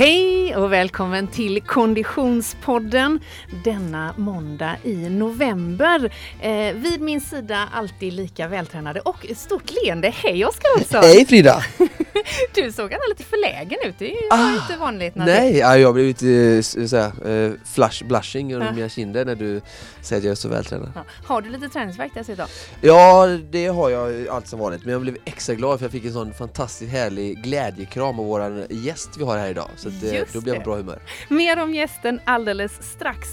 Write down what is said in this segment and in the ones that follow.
Hej och välkommen till Konditionspodden denna måndag i november. Eh, vid min sida alltid lika vältränade och stort leende. Hej Oskar Olsson! Hej Frida! du såg lite förlägen ut, det är ju ah, inte vanligt. När nej, ja, jag blev lite såhär, uh, flush, blushing under ja. mina kinder när du säger att jag är så vältränad. Ja. Har du lite träningsvärk dessutom? Ja, det har jag allt som vanligt. Men jag blev extra glad för jag fick en sån fantastiskt härlig glädjekram av våran gäst vi har här idag. Så att, eh, då blir jag på bra humör. Mer om gästen alldeles strax.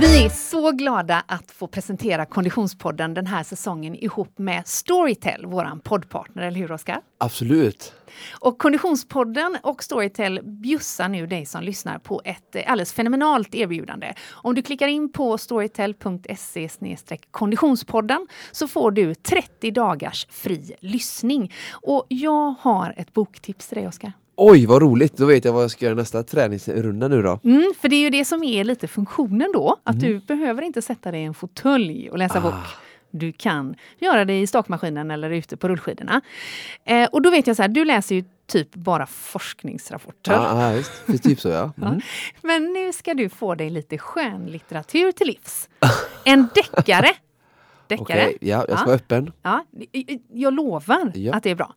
Vi är så glada att få presentera Konditionspodden den här säsongen ihop med Storytel, vår poddpartner, eller hur Oskar? Absolut! Och Konditionspodden och Storytel bjussar nu dig som lyssnar på ett alldeles fenomenalt erbjudande. Om du klickar in på storytel.se konditionspodden så får du 30 dagars fri lyssning. Och jag har ett boktips till dig, Oskar. Oj, vad roligt! Då vet jag vad jag ska göra nästa träningsrunda nu då. Mm, för det är ju det som är lite funktionen då, att mm. du behöver inte sätta dig i en fåtölj och läsa ah. bok. Du kan göra det i stakmaskinen eller ute på rullskidorna. Eh, och då vet jag så här, du läser ju typ bara forskningsrapporter. Ja, ja visst. typ så ja. Mm. ja. Men nu ska du få dig lite skönlitteratur till livs. En deckare deckare. Okay, ja, jag ska ja. vara öppen. Ja, jag lovar ja. att det är bra.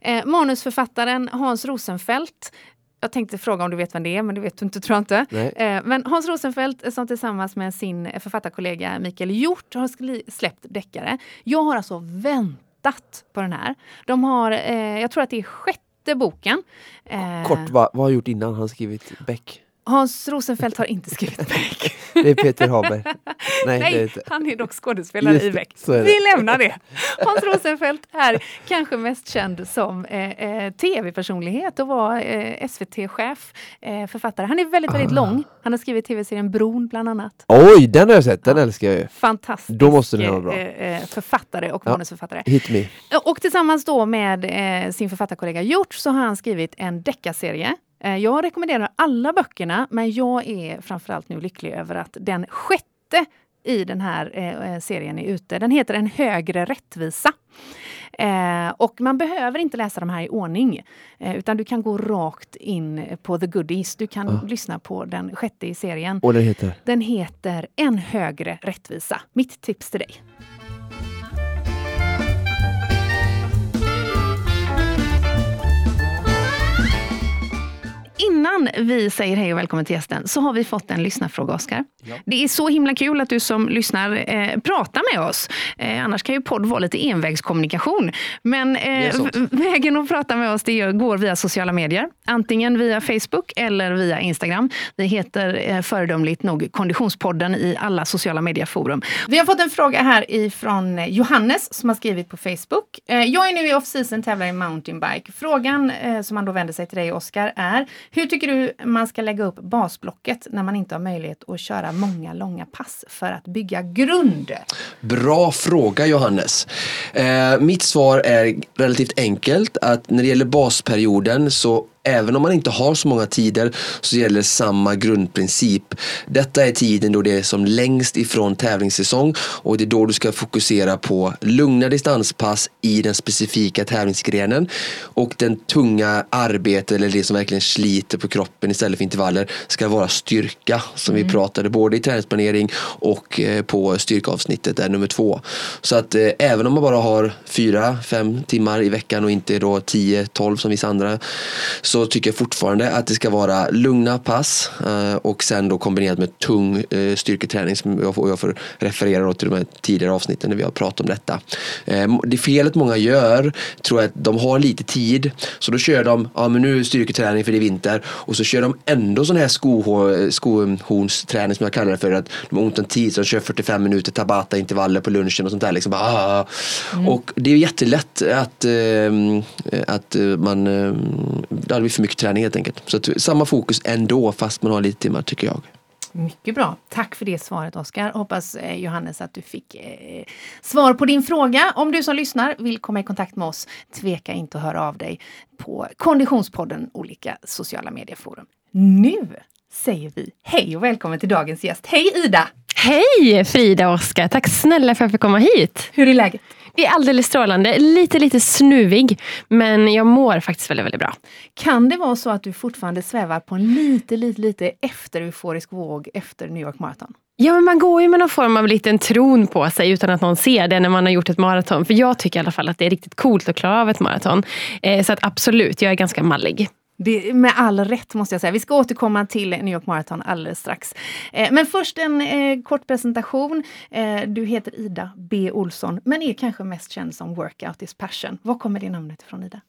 Eh, manusförfattaren Hans Rosenfeldt jag tänkte fråga om du vet vem det är, men det vet du inte tror jag inte. Eh, men Hans Rosenfeldt som tillsammans med sin författarkollega Mikael Hjort har släppt deckare. Jag har alltså väntat på den här. De har, eh, jag tror att det är sjätte boken. Eh, Kort, vad, vad har han gjort innan? Han skrivit Beck? Hans Rosenfeldt har inte skrivit Beck. Det är Peter Haber. Nej, Nej är han är dock skådespelare Just, i Beck. Vi lämnar det. Hans Rosenfeldt är kanske mest känd som eh, eh tv-personlighet och var eh, SVT-chef, eh, författare. Han är väldigt, väldigt ah. lång. Han har skrivit tv-serien Bron bland annat. Oj, den har jag sett. Den ja. älskar jag ju. Fantastisk då måste den vara bra. Eh, eh, författare och ja. manusförfattare. Hit me. Och tillsammans då med sin författarkollega Hjort så har han skrivit en deckarserie jag rekommenderar alla böckerna, men jag är framförallt nu lycklig över att den sjätte i den här eh, serien är ute. Den heter En högre rättvisa. Eh, och man behöver inte läsa de här i ordning, eh, utan du kan gå rakt in på the goodies. Du kan ja. lyssna på den sjätte i serien. Och den heter? Den heter En högre rättvisa. Mitt tips till dig. Innan vi säger hej och välkommen till gästen så har vi fått en lyssnarfråga, Oskar. Ja. Det är så himla kul att du som lyssnar eh, pratar med oss. Eh, annars kan ju podd vara lite envägskommunikation. Men eh, vägen att prata med oss det går via sociala medier. Antingen via Facebook eller via Instagram. Vi heter eh, föredömligt nog Konditionspodden i alla sociala medieforum. Vi har fått en fråga här ifrån Johannes som har skrivit på Facebook. Eh, jag är nu i off-season tävlar i mountainbike. Frågan eh, som man då vänder sig till dig, Oskar, är hur tycker du man ska lägga upp basblocket när man inte har möjlighet att köra många långa pass för att bygga grund? Bra fråga Johannes. Eh, mitt svar är relativt enkelt att när det gäller basperioden så Även om man inte har så många tider så gäller samma grundprincip. Detta är tiden då det är som längst ifrån tävlingssäsong och det är då du ska fokusera på lugna distanspass i den specifika tävlingsgrenen och den tunga arbetet eller det som verkligen sliter på kroppen istället för intervaller ska vara styrka som mm. vi pratade både i träningsplanering och eh, på styrkeavsnittet där nummer två. Så att eh, även om man bara har fyra, fem timmar i veckan och inte då 10, 12 som vissa andra så tycker jag fortfarande att det ska vara lugna pass eh, och sen då kombinerat med tung eh, styrketräning som jag får, jag får referera till de här tidigare avsnitten när vi har pratat om detta. Eh, det felet många gör tror jag att de har lite tid så då kör de, ja men nu är styrketräning för det är vinter och så kör de ändå sån här skohornsträning som jag kallar det för att de har ont om tid så de kör 45 minuter tabata intervaller på lunchen och sånt där liksom. Ah. Mm. Och det är jättelätt att, att man det blir för mycket träning helt enkelt. Så att, samma fokus ändå fast man har lite timmar tycker jag. Mycket bra. Tack för det svaret Oskar. Hoppas eh, Johannes att du fick eh, svar på din fråga. Om du som lyssnar vill komma i kontakt med oss, tveka inte att höra av dig på Konditionspodden olika sociala medieforum. Nu säger vi hej och välkommen till dagens gäst. Hej Ida! Hej Frida och Oskar! Tack snälla för att jag fick komma hit. Hur är läget? Är alldeles strålande. Lite, lite snuvig, men jag mår faktiskt väldigt, väldigt bra. Kan det vara så att du fortfarande svävar på en lite, lite, lite efter euforisk våg efter New York Marathon? Ja, men man går ju med någon form av liten tron på sig utan att någon ser det när man har gjort ett maraton. För jag tycker i alla fall att det är riktigt coolt att klara av ett maraton. Eh, så att absolut, jag är ganska mallig. Det, med all rätt måste jag säga. Vi ska återkomma till New York Marathon alldeles strax. Eh, men först en eh, kort presentation. Eh, du heter Ida B Olsson, men är kanske mest känd som Workout is passion. Var kommer det namnet ifrån Ida?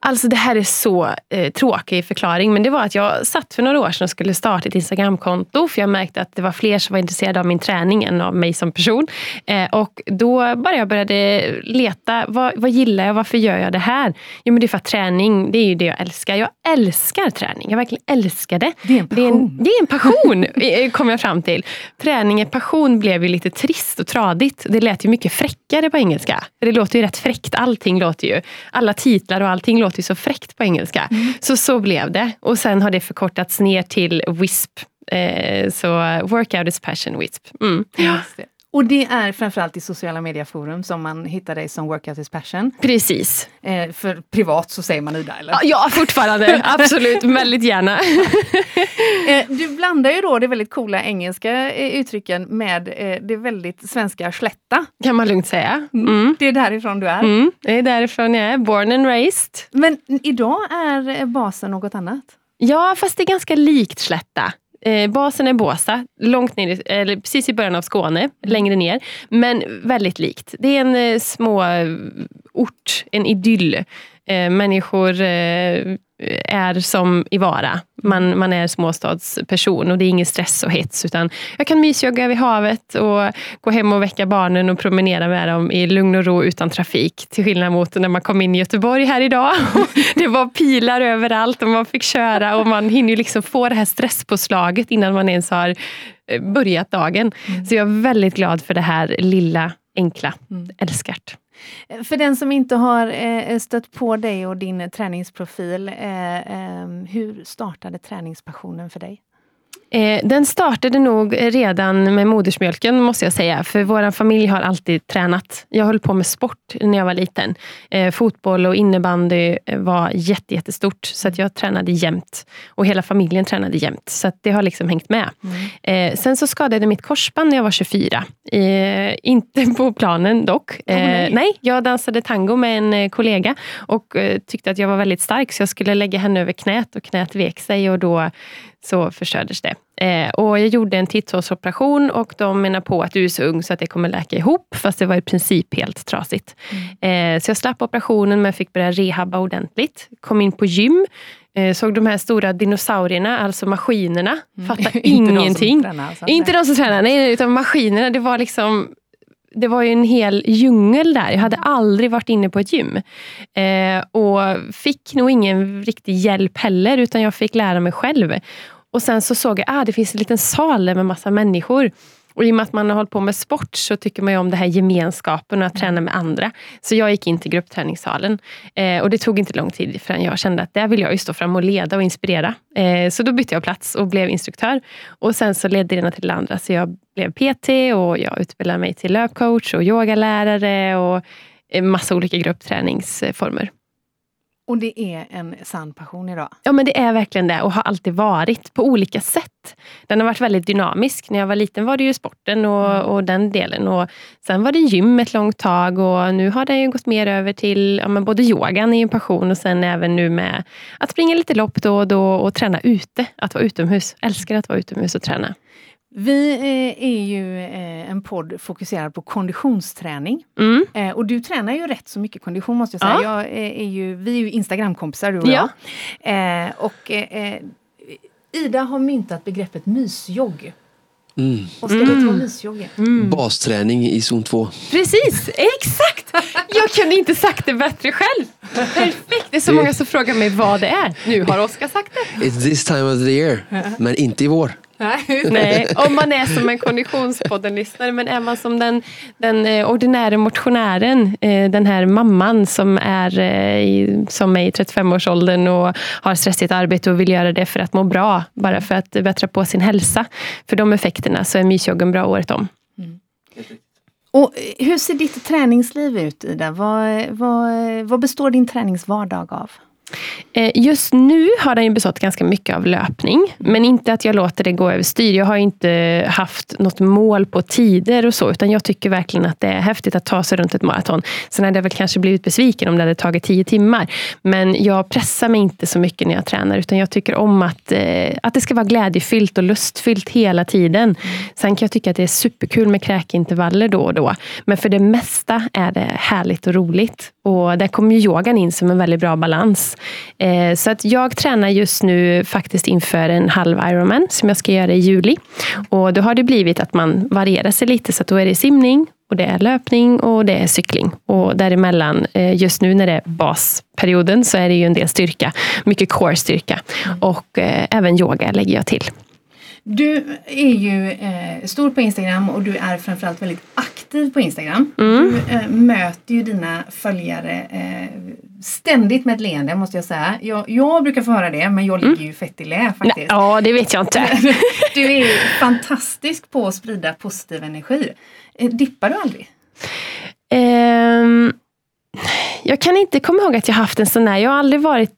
Alltså det här är så eh, tråkig förklaring, men det var att jag satt för några år sedan och skulle starta ett Instagramkonto, för jag märkte att det var fler som var intresserade av min träning än av mig som person. Eh, och då bara jag började leta, vad, vad gillar jag, varför gör jag det här? Jo men det är för att träning, det är ju det jag älskar. Jag älskar träning, jag verkligen älskar det. Det är en passion. det är en passion, eh, kom jag fram till. Träning är passion blev ju lite trist och tradigt. Det lät ju mycket fräckare på engelska. För det låter ju rätt fräckt, allting låter ju, alla titlar och allting låter ju så fräckt på engelska. Så så blev det. Och sen har det förkortats ner till WISP. Eh, så Workout is passion WISP. Mm. Just det. Och det är framförallt i sociala medieforum som man hittar dig som Workout is passion. Precis. Eh, för privat så säger man Ida, eller? Ja, fortfarande. Absolut. Väldigt gärna. Eh, du blandar ju då det väldigt coola engelska eh, uttrycken med eh, det väldigt svenska slätta. Kan man lugnt säga. Mm. Det är därifrån du är. Mm. Det är därifrån jag är. Born and raised. Men idag är basen något annat. Ja, fast det är ganska likt Slätta. Eh, basen är Båstad, långt ner, eller precis i början av Skåne, längre ner. Men väldigt likt. Det är en eh, små eh, ort, en idyll. Eh, människor eh, är som i Vara. Man, man är småstadsperson och det är ingen stress och hets. Utan jag kan mysjogga vid havet och gå hem och väcka barnen och promenera med dem i lugn och ro utan trafik. Till skillnad mot när man kom in i Göteborg här idag. det var pilar överallt och man fick köra och man hinner liksom få det här stresspåslaget innan man ens har eh, börjat dagen. Så jag är väldigt glad för det här lilla, enkla. Älskar det. Eh, för den som inte har eh, eh, stött på dig och din träningsprofil, hur startade träningspassionen för dig? Eh, den startade nog redan med modersmjölken måste jag säga. För vår familj har alltid tränat. Jag höll på med sport när jag var liten. Eh, fotboll och innebandy eh, var jätte, jättestort. Så att jag tränade jämt. Och hela familjen tränade jämt. Så det har liksom hängt med. Eh, sen så skadade mitt korsband när jag var 24. Eh, inte på planen dock. Eh, nej. nej, jag dansade tango med en kollega och tyckte att jag var väldigt stark så jag skulle lägga henne över knät och knät vek sig och då så förstördes det. Eh, och jag gjorde en titthålsoperation och de menar på att du är så ung så att det kommer läka ihop, fast det var i princip helt trasigt. Eh, så jag slapp operationen men fick börja rehabba ordentligt. Kom in på gym, eh, såg de här stora dinosaurierna, alltså maskinerna. Fattade Inte de som ingenting. tränar, alltså. Inte de som tränar, nej, nej, utan maskinerna. Det var liksom det var ju en hel djungel där. Jag hade aldrig varit inne på ett gym. Eh, och fick nog ingen riktig hjälp heller, utan jag fick lära mig själv. Och sen så såg jag att ah, det finns en liten sal med massa människor. Och i och med att man har hållit på med sport så tycker man ju om det här gemenskapen och att träna med andra. Så jag gick in till gruppträningssalen. Eh, och det tog inte lång tid förrän jag kände att där vill jag ju stå fram och leda och inspirera. Eh, så då bytte jag plats och blev instruktör. Och sen så ledde det ena till det andra. Så jag blev PT och jag utbildade mig till löpcoach och yogalärare och en massa olika gruppträningsformer. Och det är en sann passion idag. Ja men det är verkligen det och har alltid varit på olika sätt. Den har varit väldigt dynamisk. När jag var liten var det ju sporten och, och den delen. Och sen var det gym ett långt tag och nu har den ju gått mer över till ja, men både yogan är ju en passion och sen även nu med att springa lite lopp då och då och träna ute. Att vara utomhus. Älskar att vara utomhus och träna. Vi eh, är ju eh, en podd fokuserad på konditionsträning. Mm. Eh, och du tränar ju rätt så mycket kondition måste jag säga. Ja. Jag, är ju, vi är ju Instagramkompisar du och Ja. jag. Och Ida har myntat begreppet mysjogg. Mm. Vad ska mysjogg är? Basträning i zon 2. Precis, exakt! Jag kunde inte sagt det bättre själv. Perfekt. Det är så många som frågar mig vad det är. Nu har Oskar sagt det. It's this time of the year. Men inte i vår. Nej, om man är som en Konditionspodden-lyssnare, men är man som den, den eh, ordinära motionären, eh, den här mamman som är, eh, i, som är i 35-årsåldern och har stressigt arbete och vill göra det för att må bra, bara för att bättra på sin hälsa. För de effekterna så är mysjoggen bra året om. Och hur ser ditt träningsliv ut Ida? Vad, vad, vad består din träningsvardag av? Eh, just nu har den ju bestått ganska mycket av löpning, men inte att jag låter det gå överstyr. Jag har inte haft något mål på tider och så, utan jag tycker verkligen att det är häftigt att ta sig runt ett maraton. Sen hade jag väl kanske blivit besviken om det hade tagit tio timmar. Men jag pressar mig inte så mycket när jag tränar, utan jag tycker om att, eh, att det ska vara glädjefyllt och lustfyllt hela tiden. Sen kan jag tycka att det är superkul med kräkintervaller då och då. Men för det mesta är det härligt och roligt. Och där kommer ju yogan in som en väldigt bra balans. Eh, så att jag tränar just nu faktiskt inför en halv Ironman som jag ska göra i juli. Och då har det blivit att man varierar sig lite. Så att då är det simning, och det är löpning och det är cykling. Och däremellan, eh, just nu när det är basperioden, så är det ju en del styrka. Mycket core-styrka. Och eh, även yoga lägger jag till. Du är ju eh, stor på Instagram och du är framförallt väldigt aktiv på Instagram. Mm. Du eh, möter ju dina följare eh, ständigt med ett leende måste jag säga. Jag, jag brukar få höra det men jag ligger mm. ju fett i lä faktiskt. Ja, det vet jag inte. du är fantastisk på att sprida positiv energi. Eh, dippar du aldrig? Um, jag kan inte komma ihåg att jag haft en sån där. Jag har aldrig varit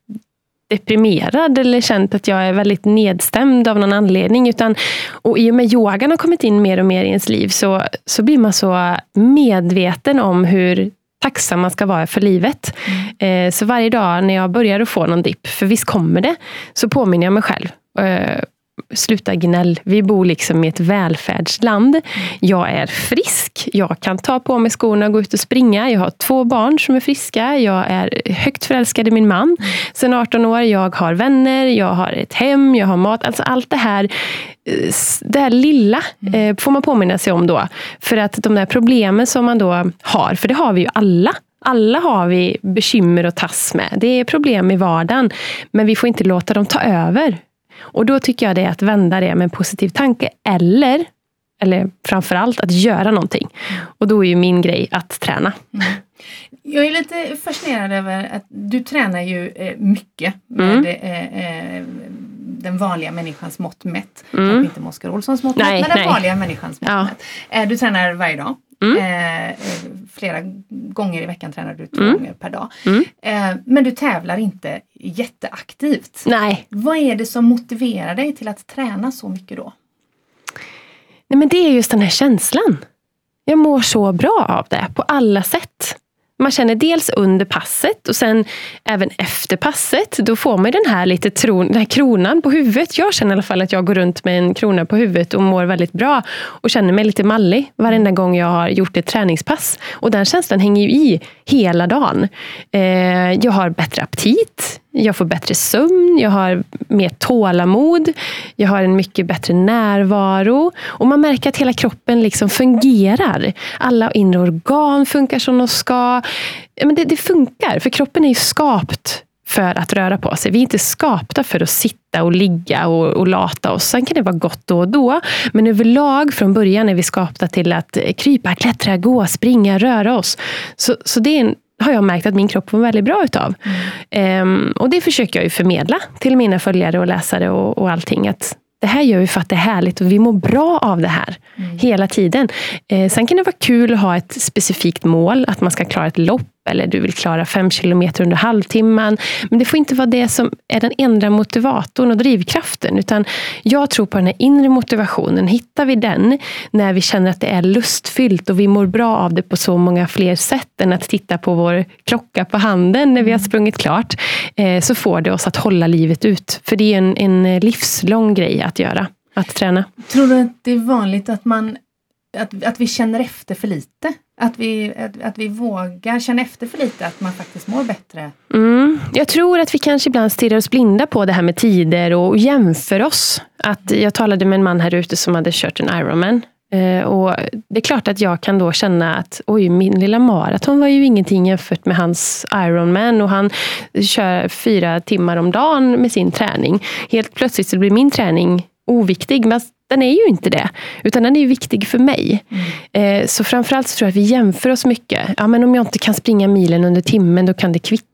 deprimerad eller känt att jag är väldigt nedstämd av någon anledning. Utan, och I och med yogan har kommit in mer och mer i ens liv så, så blir man så medveten om hur tacksam man ska vara för livet. Mm. Eh, så varje dag när jag börjar att få någon dipp, för visst kommer det, så påminner jag mig själv. Sluta gnäll. Vi bor liksom i ett välfärdsland. Jag är frisk. Jag kan ta på mig skorna och gå ut och springa. Jag har två barn som är friska. Jag är högt förälskad i min man sen 18 år. Jag har vänner, jag har ett hem, jag har mat. Alltså allt det här eh, det här lilla eh, får man påminna sig om då. För att de där problemen som man då har, för det har vi ju alla. Alla har vi bekymmer att tas med. Det är problem i vardagen. Men vi får inte låta dem ta över. Och då tycker jag det är att vända det med en positiv tanke. Eller, eller framförallt att göra någonting. Och då är ju min grej att träna. Mm. Jag är lite fascinerad över att du tränar ju eh, mycket med mm. eh, eh, den vanliga människans mått mätt. Mm. Kanske inte Oskar Olssons mått nej, mätt, men den nej. vanliga människans mått ja. mätt. Du tränar varje dag. Mm. Eh, eh, flera gånger i veckan tränar du två mm. gånger per dag. Mm. Eh, men du tävlar inte jätteaktivt. Nej. Vad är det som motiverar dig till att träna så mycket då? Nej, men det är just den här känslan. Jag mår så bra av det på alla sätt. Man känner dels under passet och sen även efter passet. Då får man den här lite tron, den här kronan på huvudet. Jag känner i alla fall att jag går runt med en krona på huvudet och mår väldigt bra. Och känner mig lite mallig varenda gång jag har gjort ett träningspass. Och den känslan hänger ju i hela dagen. Eh, jag har bättre aptit. Jag får bättre sömn, jag har mer tålamod, jag har en mycket bättre närvaro. Och man märker att hela kroppen liksom fungerar. Alla inre organ funkar som de ska. Men det, det funkar, för kroppen är ju skapt för att röra på sig. Vi är inte skapta för att sitta och ligga och, och lata oss. Sen kan det vara gott då och då. Men överlag från början är vi skapta till att krypa, klättra, gå, springa, röra oss. Så, så det är en har jag märkt att min kropp mår väldigt bra utav. Mm. Um, och det försöker jag ju förmedla till mina följare och läsare och, och allting. Att det här gör vi för att det är härligt och vi mår bra av det här mm. hela tiden. Eh, sen kan det vara kul att ha ett specifikt mål, att man ska klara ett lopp eller du vill klara fem kilometer under halvtimman. Men det får inte vara det som är den enda motivatorn och drivkraften. Utan jag tror på den här inre motivationen. Hittar vi den när vi känner att det är lustfyllt och vi mår bra av det på så många fler sätt än att titta på vår klocka på handen när vi har sprungit klart. Eh, så får det oss att hålla livet ut. För det är en, en livslång grej att göra. Att träna. Tror du att det är vanligt att man att, att vi känner efter för lite. Att vi, att, att vi vågar känna efter för lite, att man faktiskt mår bättre. Mm. Jag tror att vi kanske ibland stirrar oss blinda på det här med tider och jämför oss. Att jag talade med en man här ute som hade kört en Ironman. Eh, och det är klart att jag kan då känna att oj, min lilla maraton var ju ingenting jämfört med hans Ironman och han kör fyra timmar om dagen med sin träning. Helt plötsligt så blir min träning oviktig den är ju inte det, utan den är viktig för mig. Mm. Eh, så framförallt så tror jag att vi jämför oss mycket. Ja, men om jag inte kan springa milen under timmen, då kan det kvitta.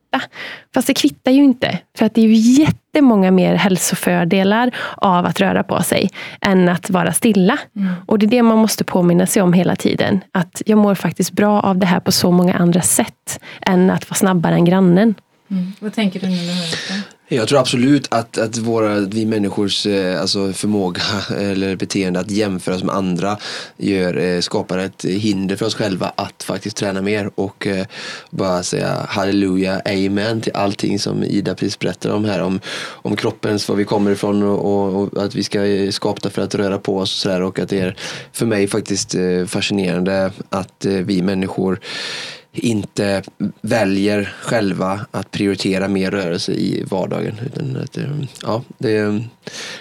Fast det kvittar ju inte. För att det är ju jättemånga mer hälsofördelar av att röra på sig än att vara stilla. Mm. Och det är det man måste påminna sig om hela tiden. Att jag mår faktiskt bra av det här på så många andra sätt än att vara snabbare än grannen. Mm. Vad tänker du när du hör jag tror absolut att, att våra, vi människors eh, alltså förmåga eller beteende att jämföra oss med andra gör, eh, skapar ett hinder för oss själva att faktiskt träna mer och eh, bara säga halleluja, amen till allting som Ida precis berättade om här om, om kroppens, var vi kommer ifrån och, och, och att vi ska skapta för att röra på oss och sådär och att det är för mig faktiskt fascinerande att vi människor inte väljer själva att prioritera mer rörelse i vardagen. Utan att, eh, ja, det, är,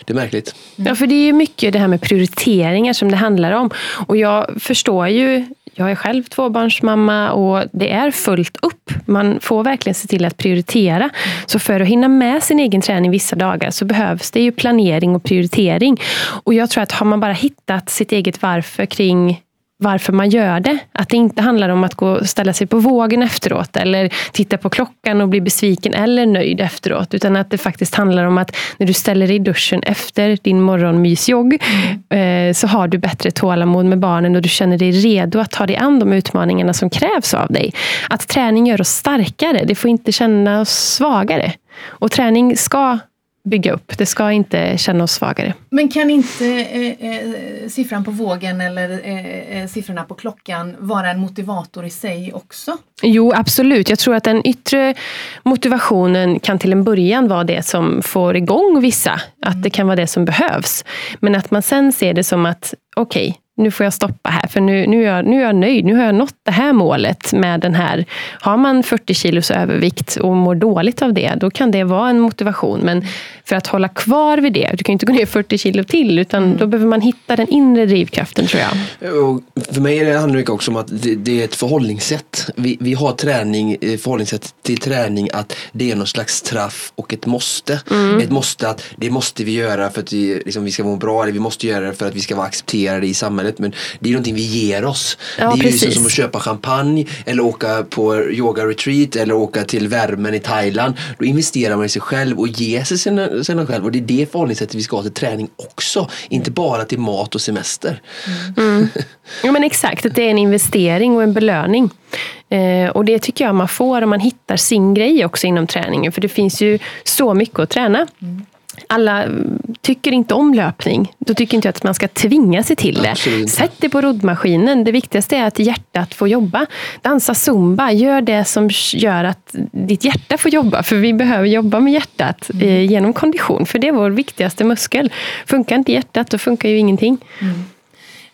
det är märkligt. Ja, för det är ju mycket det här med prioriteringar som det handlar om. Och jag förstår ju jag är själv tvåbarnsmamma och det är fullt upp. Man får verkligen se till att prioritera. Så för att hinna med sin egen träning vissa dagar så behövs det ju planering och prioritering. Och jag tror att har man bara hittat sitt eget varför kring varför man gör det. Att det inte handlar om att gå och ställa sig på vågen efteråt eller titta på klockan och bli besviken eller nöjd efteråt. Utan att det faktiskt handlar om att när du ställer dig i duschen efter din morgonmysjogg mm. så har du bättre tålamod med barnen och du känner dig redo att ta dig an de utmaningarna som krävs av dig. Att träning gör oss starkare. Det får inte känna oss svagare. Och träning ska bygga upp. Det ska inte känna oss svagare. Men kan inte eh, eh, siffran på vågen eller eh, eh, siffrorna på klockan vara en motivator i sig också? Jo, absolut. Jag tror att den yttre motivationen kan till en början vara det som får igång vissa. Att det kan vara det som behövs. Men att man sen ser det som att, okej, okay, nu får jag stoppa här, för nu, nu, är jag, nu är jag nöjd. Nu har jag nått det här målet med den här. Har man 40 kilos övervikt och mår dåligt av det, då kan det vara en motivation. Men för att hålla kvar vid det, du kan inte gå ner 40 kilo till, utan mm. då behöver man hitta den inre drivkraften tror jag. Och för mig handlar det också om att det, det, är ett förhållningssätt. Vi, vi har träning, eh, förhållningssätt till träning att det är någon slags straff och ett måste. Mm. Ett måste att det måste vi göra för att vi, liksom, vi ska må bra, eller vi måste göra det för att vi ska vara accepterade i samhället samhället men det är någonting vi ger oss. Ja, det är precis. ju som att köpa champagne eller åka på yoga retreat eller åka till värmen i Thailand. Då investerar man i sig själv och ger sig sina, sina själv och det är det förhållningssättet vi ska ha till träning också. Inte bara till mat och semester. Mm. mm. Ja men exakt, att det är en investering och en belöning. Eh, och det tycker jag man får om man hittar sin grej också inom träningen. För det finns ju så mycket att träna. Mm alla tycker inte om löpning. Då tycker inte jag att man ska tvinga sig till det. Sätt dig på roddmaskinen. Det viktigaste är att hjärtat får jobba. Dansa zumba. Gör det som gör att ditt hjärta får jobba. För vi behöver jobba med hjärtat mm. eh, genom kondition. För det är vår viktigaste muskel. Funkar inte hjärtat, då funkar ju ingenting. Mm.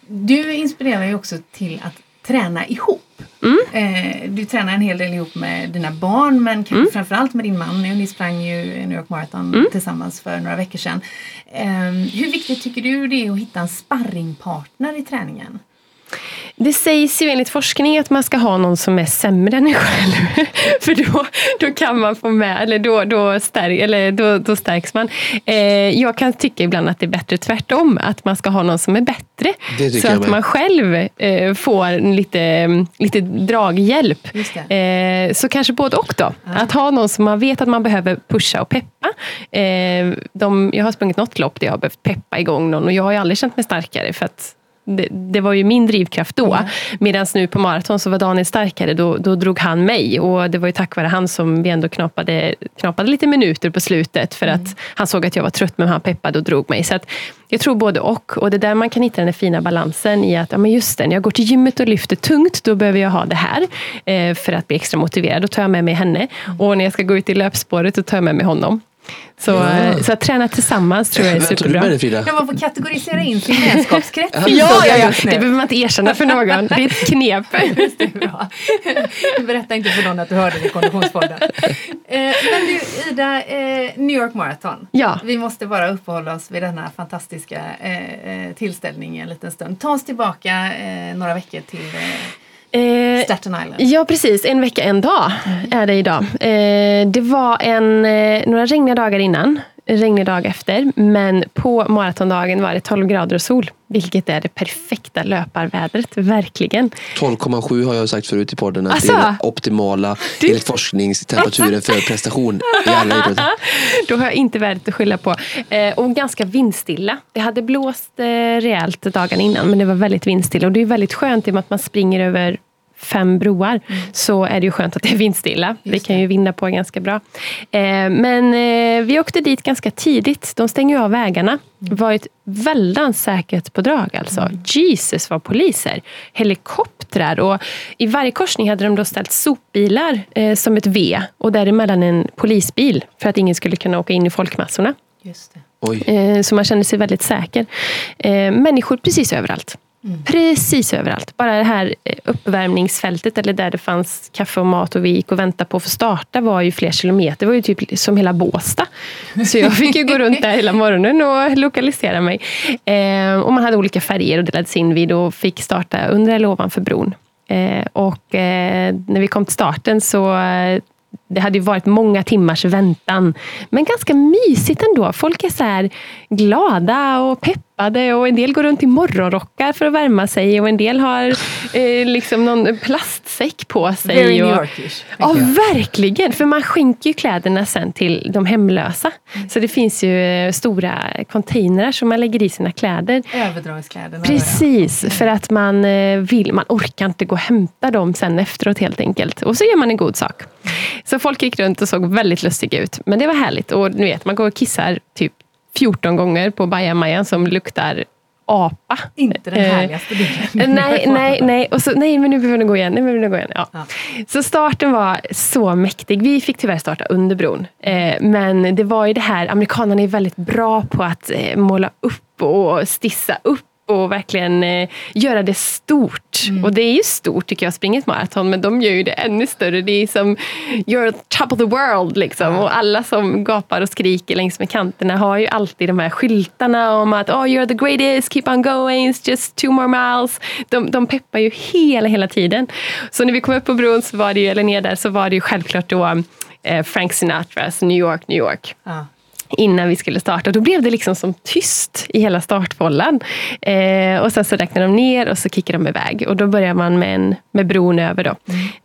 Du inspirerar ju också till att träna ihop. Mm. Eh, du tränar en hel del ihop med dina barn men mm. framförallt med din man. Ni sprang ju New York Marathon mm. tillsammans för några veckor sedan. Eh, hur viktigt tycker du det är att hitta en sparringpartner i träningen? Det sägs ju enligt forskning att man ska ha någon som är sämre än en själv. För då, då kan man få med, eller då, då, stärk, eller då, då stärks man. Eh, jag kan tycka ibland att det är bättre tvärtom, att man ska ha någon som är bättre. Så att man själv eh, får lite, lite draghjälp. Eh, så kanske både och då. Ja. Att ha någon som man vet att man behöver pusha och peppa. Eh, de, jag har sprungit något lopp där jag har behövt peppa igång någon och jag har ju aldrig känt mig starkare för att det, det, var ju min drivkraft då. Mm. Medan nu på maraton så var Daniel starkare, då, då drog han mig. Och det var ju tack vare han som vi ändå knapade, knapade lite minuter på slutet. För mm. att han såg att jag var trött men han peppade och drog mig. Så att jag tror både och. Och det är där man kan hitta den fina balansen i att, ja men just det, när jag går till gymmet och lyfter tungt, då behöver jag ha det här. Eh, för att bli extra motiverad. Då tar jag med mig henne. Mm. Och när jag ska gå ut i löpspåret, då tar jag med mig honom. Så, ja. så att träna tillsammans tror jag är superbra. Med det, man får kategorisera in sin vänskapskrets. ja, ja, ja, det behöver man inte erkänna för någon. Det är ett knep. det bra. Berätta inte för någon att du hörde det i Konditionspodden. Eh, men du Ida, eh, New York Marathon. Ja. Vi måste bara uppehålla oss vid denna fantastiska eh, tillställning en liten stund. Ta oss tillbaka några veckor till Eh, Staten Island. Ja precis, en vecka en dag mm. är det idag. Eh, det var en, eh, några regniga dagar innan. regnig dag efter. Men på maratondagen var det 12 grader och sol. Vilket är det perfekta löparvädret, verkligen. 12,7 har jag sagt förut i podden. Att alltså, det är den optimala, du... enligt forskningstemperaturen för prestation i alla idrotter. Då har jag inte värdet att skylla på. Eh, och ganska vindstilla. Det hade blåst eh, rejält dagen innan, men det var väldigt vindstilla. Och det är väldigt skönt i och med att man springer över fem broar, mm. så är det ju skönt att det är vindstilla. Just vi kan ju vinna på ganska bra. Eh, men eh, vi åkte dit ganska tidigt. De stänger ju av vägarna. Mm. Det var ett väldigt säkert på drag alltså. Mm. Jesus var poliser. Helikoptrar och i varje korsning hade de då ställt sopbilar eh, som ett V och däremellan en polisbil för att ingen skulle kunna åka in i folkmassorna. Just eh, så man kände sig väldigt säker. Eh, människor precis överallt. Mm. Precis överallt. Bara det här eh, uppvärmningsfältet eller där det fanns kaffe och mat och vi gick och väntade på att få starta var ju flera kilometer. Det var ju typ som hela Båsta. Så jag fick ju gå runt där hela morgonen och lokalisera mig. Eh, och man hade olika färger och delades in vid och fick starta under eller ovanför bron. Eh, och eh, när vi kom till starten så eh, det hade ju varit många timmars väntan. Men ganska mysigt ändå. Folk är så glada och peppade och en del går runt i morgonrockar för att värma sig och en del har eh, liksom någon plastsäck på sig. Very New Yorkish. Ja, verkligen. För man skänker ju kläderna sen till de hemlösa. Mm. Så det finns ju eh, stora containrar som man lägger i sina kläder. Överdragskläderna. Precis, för att man eh, vill, man orkar inte gå och hämta dem sen efteråt helt enkelt. Och så gör man en god sak. Så folk gick runt och såg väldigt lustiga ut. Men det var härligt. Och ni vet, man går och kissar typ 14 gånger på bajamajan som luktar apa. Inte den härligaste bilden. nej, nej, nej. Och så, nej, men nu behöver vi gå igen. Nu behöver vi gå igen. Ja. ja. Så starten var så mäktig. Vi fick tyvärr starta under bron. Eh, men det var ju det här, amerikanerna är väldigt bra på att eh, måla upp och stissa upp och verkligen eh, göra det stort. Mm. Och det är ju stort tycker jag, att springa ett maraton, men de gör ju det ännu större. Det är som you're top of the world liksom. Mm. Och alla som gapar och skriker längs med kanterna har ju alltid de här skyltarna om att oh, you're the greatest, keep on going, just two more miles. De, de peppar ju hela, hela tiden. Så när vi kom upp på bron, så var det ju, eller ner där, så var det ju självklart då eh, Frank Sinatras New York, New York. Mm innan vi skulle starta. Då blev det liksom som tyst i hela startbollen. Eh, och sen så räknade de ner och så kickade de iväg. Och då börjar man med, en, med bron över. Då.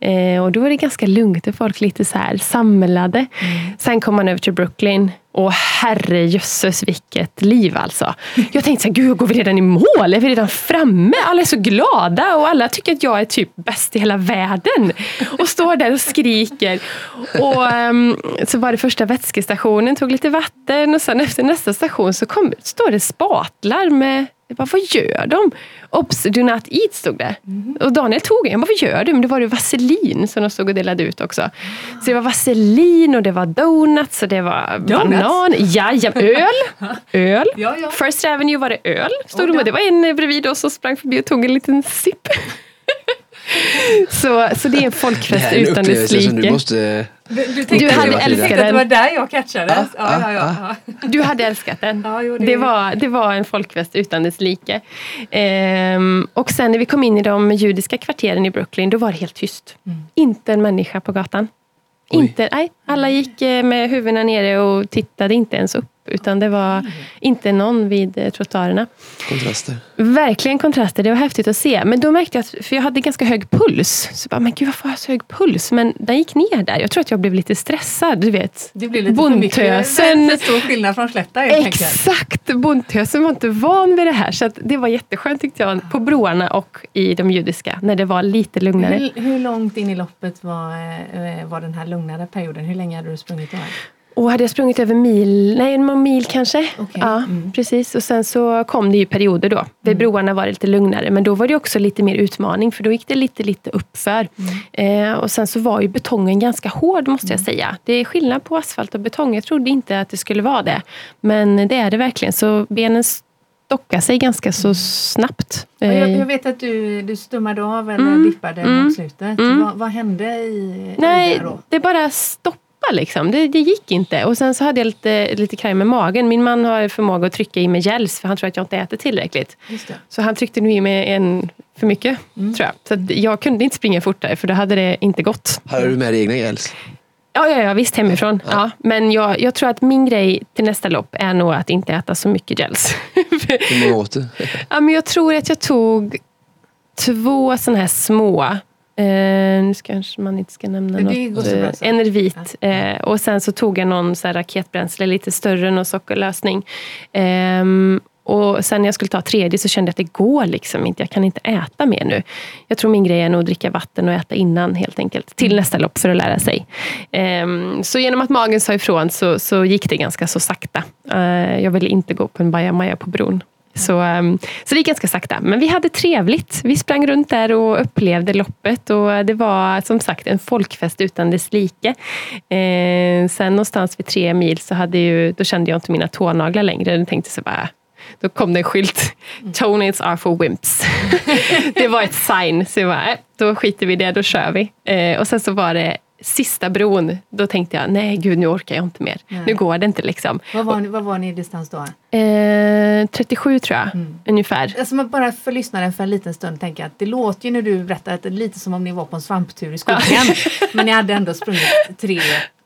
Mm. Eh, och då är det ganska lugnt och folk lite så här samlade. Mm. Sen kom man över till Brooklyn och herrejösses vilket liv alltså. Jag tänkte så här, gud går vi redan i mål? Är vi redan framme? Alla är så glada och alla tycker att jag är typ bäst i hela världen. Och står där och skriker. Och um, så var det första vätskestationen, tog lite vatten och sen efter nästa station så kom, står det spatlar med jag bara, vad gör de? Ops, do not eat stod det. Mm. Och Daniel tog en. Jag bara, vad gör du? Men det var det vaselin som de stod och delade ut också. Så det var vaselin och det var donuts och det var donuts. banan. Ja, ja, öl. öl. Ja, ja. First Avenue var det öl. Stod oh, de, det var en bredvid oss som sprang förbi och tog en liten sipp. så, så det är en folkfest utan dess like. Du, måste... du, du, tänkte, du hade älskat den. Det var där jag catchade. Ah, ja, ja, ja, ah. Du hade älskat den. Ja, jo, det... Det, var, det var en folkfest utan dess like. Ehm, och sen när vi kom in i de judiska kvarteren i Brooklyn, då var det helt tyst. Mm. Inte en människa på gatan. Inte, nej, alla gick eh, med huvudena nere och tittade inte ens upp. Utan det var mm. inte någon vid eh, trottoarerna. Kontraster. Verkligen kontraster. Det var häftigt att se. Men då märkte jag att, för jag hade ganska hög puls. Så jag bara, men gud varför har jag så hög puls? Men den gick ner där. Jag tror att jag blev lite stressad. Du vet. Det blev lite bondtösen. för stor skillnad från slätta Exakt! Bondtösen var inte van vid det här. Så det var jätteskönt tyckte jag. På broarna och i de judiska. När det var lite lugnare. Hur, hur långt in i loppet var, eh, var den här lugnare perioden? Hur länge hade du sprungit då? Och hade jag sprungit över mil, nej en mil kanske. Okay. Ja, mm. precis. Och sen så kom det ju perioder då. Vid mm. broarna var det lite lugnare. Men då var det också lite mer utmaning. För då gick det lite, lite uppför. Mm. Eh, och sen så var ju betongen ganska hård måste jag mm. säga. Det är skillnad på asfalt och betong. Jag trodde inte att det skulle vara det. Men det är det verkligen. Så benen stockar sig ganska så snabbt. Jag, jag, eh. vet att du, du stummade av eller mm. dippade mm. mot slutet. Mm. Vad, vad, hände i, Nej, i det då? Det bara stoppade Liksom. Det, det, gick inte. Och sen så hade jag lite, lite kraj med magen. Min man har förmåga att trycka i mig gels för han tror att jag inte äter tillräckligt. Så han tryckte nu i mig en för mycket, mm. tror jag. Så jag kunde inte springa fortare för då hade det inte gått. Hade du med dig egna gels? Ja, ja, ja visst hemifrån. Ja. ja. men jag, jag tror att min grej till nästa lopp är nog att inte äta så mycket gels. Hur många åt du? ja, men jag tror att jag tog två sådana här små. Eh, nu kanske man inte ska nämna något. Eh, Enervit. Eh, och sen så tog jag någon så raketbränsle, lite större, någon sockerlösning. Eh, och sen när jag skulle ta tredje så kände jag att det går liksom inte. Jag kan inte äta mer nu. Jag tror min grej är nog att dricka vatten och äta innan helt enkelt. Till nästa lopp för att lära sig. Um, så genom att magen sa ifrån så, så gick det ganska så sakta. Uh, jag ville inte gå på en bajamaja på bron. Så, um, så det gick ganska sakta. Men vi hade trevligt. Vi sprang runt där och upplevde loppet. Och det var som sagt en folkfest utan dess like. Eh, sen någonstans vid tre mil så hade ju, då kände jag inte mina tånaglar längre. Jag tänkte så bara, då kom det en skylt. Toenails are for wimps. det var ett sign. Så jag bara, äh, då skiter vi i det, då kör vi. Eh, och sen så var det sista bron, då tänkte jag, nej gud nu orkar jag inte mer. Nej. Nu går det inte liksom. Vad var, ni, vad var ni i distans då? Eh, 37 tror jag, mm. ungefär. Alltså bara för lyssnaren för en liten stund tänka att det låter ju när du berättar att det är lite som om ni var på en svamptur i skogen. men ni hade ändå sprungit tre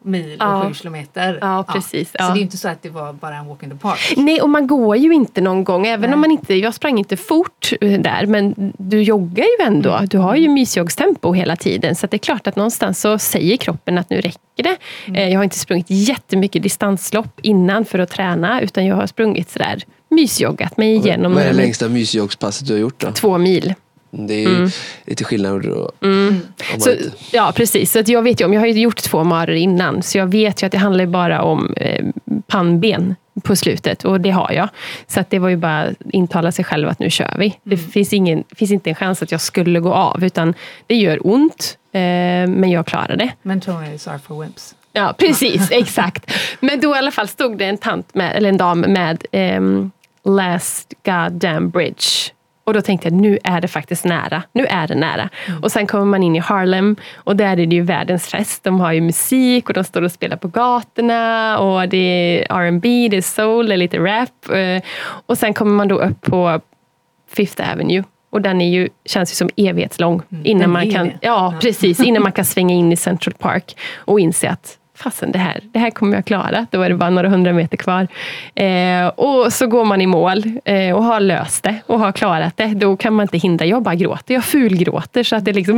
mil och ja. sju kilometer. Ja, precis. Ja. Så det är inte så att det var bara en walk in the park. Nej, och man går ju inte någon gång. Även Nej. om man inte, jag sprang inte fort eh, där, men du joggar ju ändå. Mm. Du har ju mysjoggstempo hela tiden. Så det är klart att någonstans så säger kroppen att nu räcker det. Mm. Eh, jag har inte sprungit jättemycket distanslopp innan för att träna, utan jag har sprungit sådär mysjoggat mig igenom. Vad är det längsta mysjoggspasset du har gjort då? Två mil. Det är mm. lite skillnad. Då, mm. så, ja, precis. Så jag vet ju om, jag har ju gjort två maror innan, så jag vet ju att det handlar bara om eh, pannben på slutet och det har jag. Så att det var ju bara att intala sig själv att nu kör vi. Mm. Det finns, ingen, finns inte en chans att jag skulle gå av, utan det gör ont, eh, men jag klarar det. Men toenails are for wimps. Ja, precis. exakt. Men då i alla fall stod det en, tant med, eller en dam med um, Last goddamn bridge och då tänkte jag, nu är det faktiskt nära. Nu är det nära. Mm. Och sen kommer man in i Harlem och där är det ju världens fest. De har ju musik och de står och spelar på gatorna och det är R&B, det är soul, det är lite rap. Eh, och sen kommer man då upp på Fifth Avenue. Och den är ju, känns ju som evighetslång. Mm, innan man kan, ja, ja, precis. Innan man kan svänga in i Central Park och inse att fasen det här, det här kommer jag klara. Då är det bara några hundra meter kvar. Eh, och så går man i mål eh, och har löst det och har klarat det. Då kan man inte hindra. Jag bara gråter. Jag fulgråter så att det liksom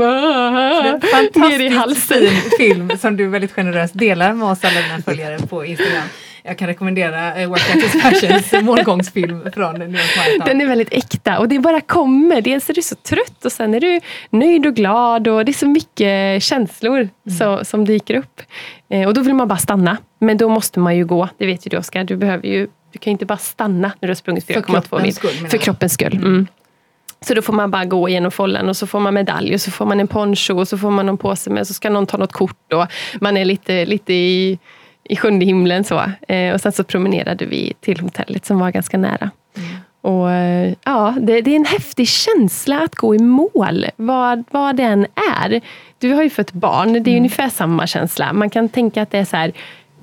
ner i halsen. film som du väldigt generöst delar med oss alla dina följare på Instagram. Jag kan rekommendera eh, Work At Passions målgångsfilm från New York Marathon. Den är väldigt äkta och det bara kommer. Dels är du så trött och sen är du nöjd och glad och det är så mycket känslor mm. så, som dyker upp. Eh, och då vill man bara stanna. Men då måste man ju gå. Det vet ju du Oskar. Du, behöver ju, du kan inte bara stanna när du har sprungit 4,2 mil. Skull, för kroppens skull. Mm. mm. Så då får man bara gå genom follen och så får man medalj och så får man en poncho och så får man någon påse med så ska någon ta något kort och man är lite, lite i i sjunde himlen. Så. Eh, och sen så promenerade vi till hotellet som var ganska nära. Mm. Och eh, ja, det, det, är en häftig känsla att gå i mål, vad, vad den är. Du har ju fått barn, det är mm. ungefär samma känsla. Man kan tänka att det är så här,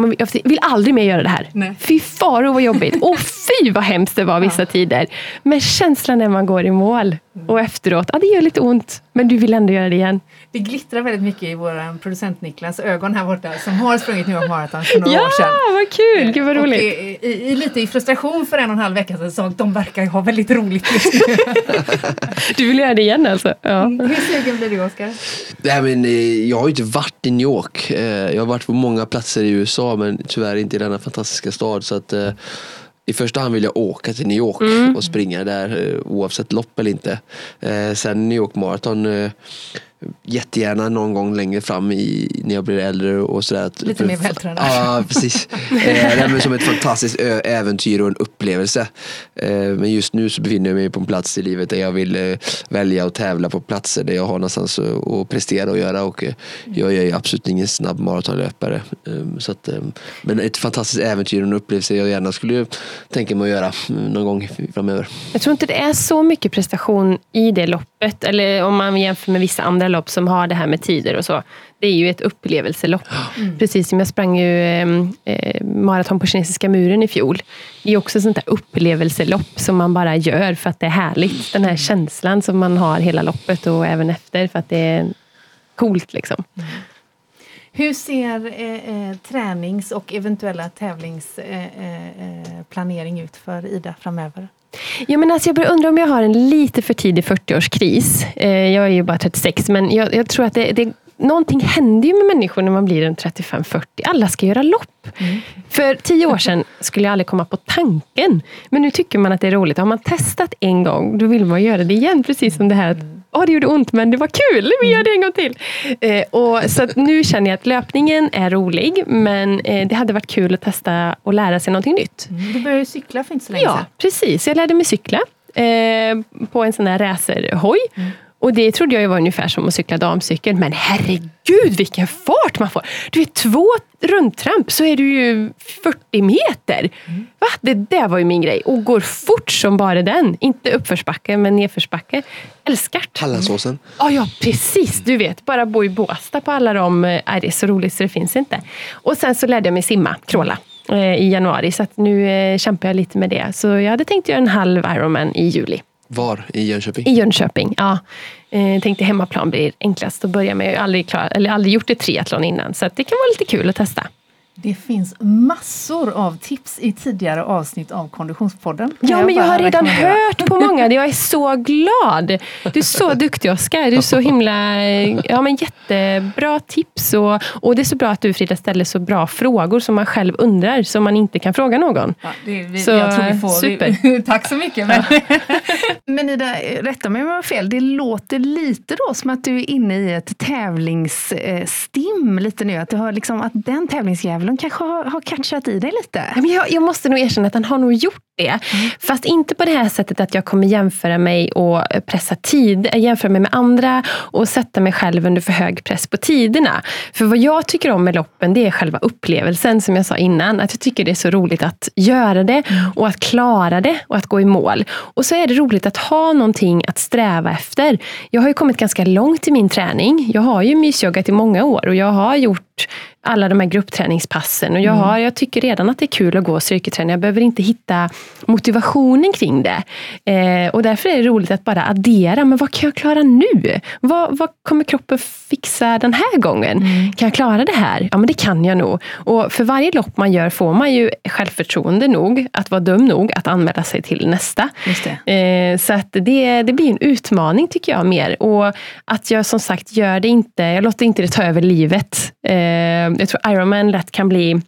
man vill aldrig mer göra det här. Nej. Fy faro vad jobbigt. Och fy vad hemskt det var vissa ja. tider. Men känslan när man går i mål och efteråt, ja det gör lite ont. Men du vill ändå göra det igen. Det glittrar väldigt mycket i vår producent Niklas ögon här borta som har sprungit New York Marathon för några ja, år sedan. Ja, vad kul! Gud vad roligt. Och i, i, lite i frustration för en och en halv vecka sedan sa att de verkar ha väldigt roligt just nu. du vill göra det igen alltså? Ja. Mm, hur sugen blir du Oskar? Nej, men, eh, jag har ju inte varit i New York. Eh, jag har varit på många platser i USA men tyvärr inte i denna fantastiska stad. Så att, eh, i första hand vill jag åka till New York mm. och springa där oavsett lopp eller inte. Sen New York Marathon jättegärna någon gång längre fram i, när jag blir äldre och sådär. Lite mer vältränad. Ja, precis. eh, som ett fantastiskt äventyr och en upplevelse. Eh, men just nu så befinner jag mig på en plats i livet där jag vill eh, välja och tävla på platser där jag har någonstans att, att prestera och göra. Och, eh, jag är absolut ingen snabb maratonlöpare. Ehm, så att, ehm, men ett fantastiskt äventyr och en upplevelse jag gärna skulle tänka mig att göra mm, någon gång framöver. Jag tror inte det är så mycket prestation i det loppet. Eller om man jämför med vissa andra lopp som har det här med tider och så. Det är ju ett upplevelselopp. Mm. Precis som jag sprang ju eh, maraton på kinesiska muren i fjol. Det är också ett sånt där upplevelselopp som man bara gör för att det är härligt. Den här känslan som man har hela loppet och även efter för att det är coolt. Liksom. Mm. Hur ser eh, eh, tränings och eventuella tävlingsplanering eh, eh, ut för Ida framöver? Ja, men alltså jag börjar undra om jag har en lite för tidig 40-årskris. Eh, jag är ju bara 36, men jag, jag tror att det, det, någonting händer ju med människor när man blir en 35-40. Alla ska göra lopp. Mm. För tio år sedan skulle jag aldrig komma på tanken. Men nu tycker man att det är roligt. Har man testat en gång, då vill man göra det igen. Precis som det här att oh, det gjorde ont, men det var kul. Vi gör det en gång till. Eh, och, så nu känner jag att löpningen är rolig, men eh, det hade varit kul att testa och lära sig någonting nytt. Mm, du började cykla för inte så länge sedan. Ja, precis. Jag lärde mig cykla eh, på en sån här racerhoj. Mm. Och det trodde jag var ungefär som att cykla damcykel. Men herregud vilken fart man får! Du vet, två rundtramp så är du ju 40 meter. Mm. Va? Det där var ju min grej. Och går fort som bara den. Inte uppförsbacke, men nedförsbacke. Älskar det. Hallandsåsen. Ja, ja, precis. Du vet, bara bo i Båstad på alla de... Är eh, det är så roligt så det finns inte. Och sen så lärde jag mig simma, kråla eh, i januari. Så nu eh, kämpar jag lite med det. Så jag hade tänkt göra en halv Ironman i juli. Var i Jönköping? I Jönköping, ja. Eh, tänkte hemmaplan blir enklast att börja med. Jag har aldrig, klar, eller aldrig gjort ett triathlon innan, så det kan vara lite kul att testa. Det finns massor av tips i tidigare avsnitt av Konditionspodden. Ja, jag men jag har redan hört på många. Jag är så glad. Du är så duktig Oskar. Du är så himla... Ja, men jättebra tips. Och, och det är så bra att du Frida ställer så bra frågor som man själv undrar, som man inte kan fråga någon. Ja, det, vi, så, jag tror vi får, super. Vi, tack så mycket. Men, men Ida, rätta mig om jag har fel. Det låter lite då som att du är inne i ett tävlingsstim lite nu. Att, du har liksom, att den tävlingsjäveln djävulen kanske har, har catchat i dig lite? Jag, jag måste nog erkänna att han har nog gjort det. Mm. Fast inte på det här sättet att jag kommer jämföra mig och pressa tid, jämföra mig med andra och sätta mig själv under för hög press på tiderna. För vad jag tycker om med loppen, det är själva upplevelsen som jag sa innan. Att jag tycker det är så roligt att göra det mm. och att klara det och att gå i mål. Och så är det roligt att ha någonting att sträva efter. Jag har ju kommit ganska långt i min träning. Jag har ju mysjoggat i många år och jag har gjort alla de här gruppträningspassen. Och jag, mm. har, jag tycker redan att det är kul att gå styrketräning. Jag behöver inte hitta motivationen kring det. Eh, och därför är det roligt att bara addera. Men vad kan jag klara nu? Vad, vad kommer kroppen fixa den här gången? Mm. Kan jag klara det här? Ja, men det kan jag nog. Och för varje lopp man gör får man ju självförtroende nog att vara dum nog att anmäla sig till nästa. Eh, så att det, det blir en utmaning tycker jag mer. Och att jag som sagt gör det inte, jag låter inte det ta över livet. Eh, jag tror Ironman lätt kan bli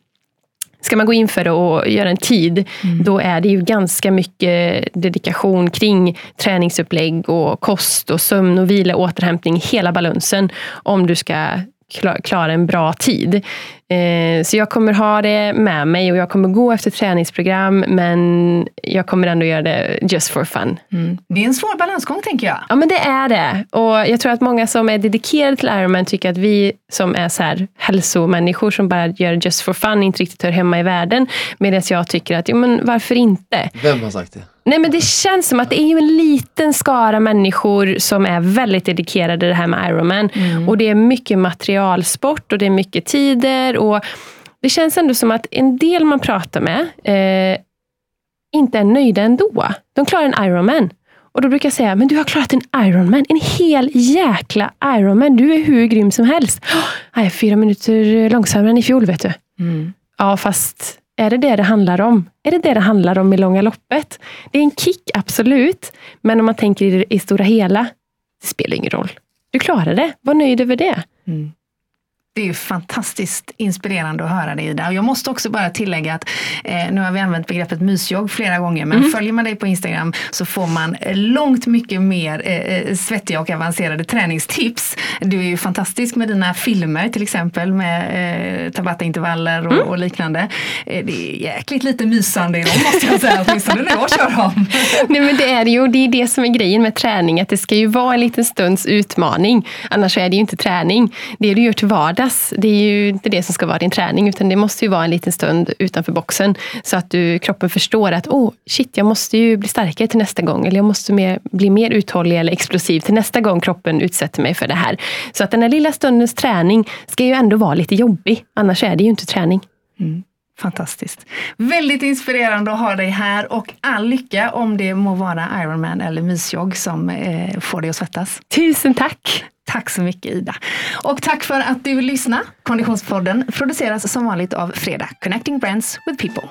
Ska man gå in för det och göra en tid, mm. då är det ju ganska mycket dedikation kring träningsupplägg och kost och sömn och vila, återhämtning, hela balansen om du ska klara en bra tid. Eh, så jag kommer ha det med mig och jag kommer gå efter träningsprogram men jag kommer ändå göra det just for fun. Mm. Det är en svår balansgång tänker jag. Ja men det är det. Och jag tror att många som är dedikerade till Ironman tycker att vi som är så här hälsomänniskor som bara gör just for fun inte riktigt hör hemma i världen. Medan jag tycker att, jo men varför inte? Vem har sagt det? Nej men det känns som att det är en liten skara människor som är väldigt dedikerade det här med Ironman. Mm. Och det är mycket materialsport och det är mycket tider. Och det känns ändå som att en del man pratar med eh, inte är nöjda ändå. De klarar en Ironman. Och då brukar jag säga, men du har klarat en Ironman. En hel jäkla Ironman. Du är hur grym som helst. Oh, jag är fyra minuter långsammare än i fjol vet du. Mm. Ja, fast är det det det handlar om? Är det det det handlar om i långa loppet? Det är en kick, absolut. Men om man tänker i det stora hela, det spelar ingen roll. Du klarar det. Var nöjd över det. Mm. Det är fantastiskt inspirerande att höra dig Ida. Jag måste också bara tillägga att eh, nu har vi använt begreppet mysjogg flera gånger men mm. följer man dig på Instagram så får man långt mycket mer eh, eh, svettiga och avancerade träningstips. Du är ju fantastisk med dina filmer till exempel med eh, Tabata-intervaller och, mm. och liknande. Eh, det är jäkligt lite mysande i dem måste jag säga, åtminstone när jag kör dem. Nej men det är ju det, är det som är grejen med träning, att det ska ju vara en liten stunds utmaning. Annars är det ju inte träning. Det du gör till vardags utvecklas. det är ju inte det som ska vara din träning, utan det måste ju vara en liten stund utanför boxen. Så att du, kroppen förstår att, oh shit, jag måste ju bli starkare till nästa gång. Eller jag måste mer, bli mer uthållig eller explosiv till nästa gång kroppen utsätter mig för det här. Så att den här lilla stundens träning ska ju ändå vara lite jobbig, annars är det ju inte träning. Mm. Fantastiskt. Väldigt inspirerande att ha dig här och all lycka om det må vara Ironman eller mysjogg som eh, får dig att svettas. Tusen tack! Tack så mycket Ida. Och tack för att du lyssnade. Konditionspodden produceras som vanligt av Fredag, Connecting Brands with People.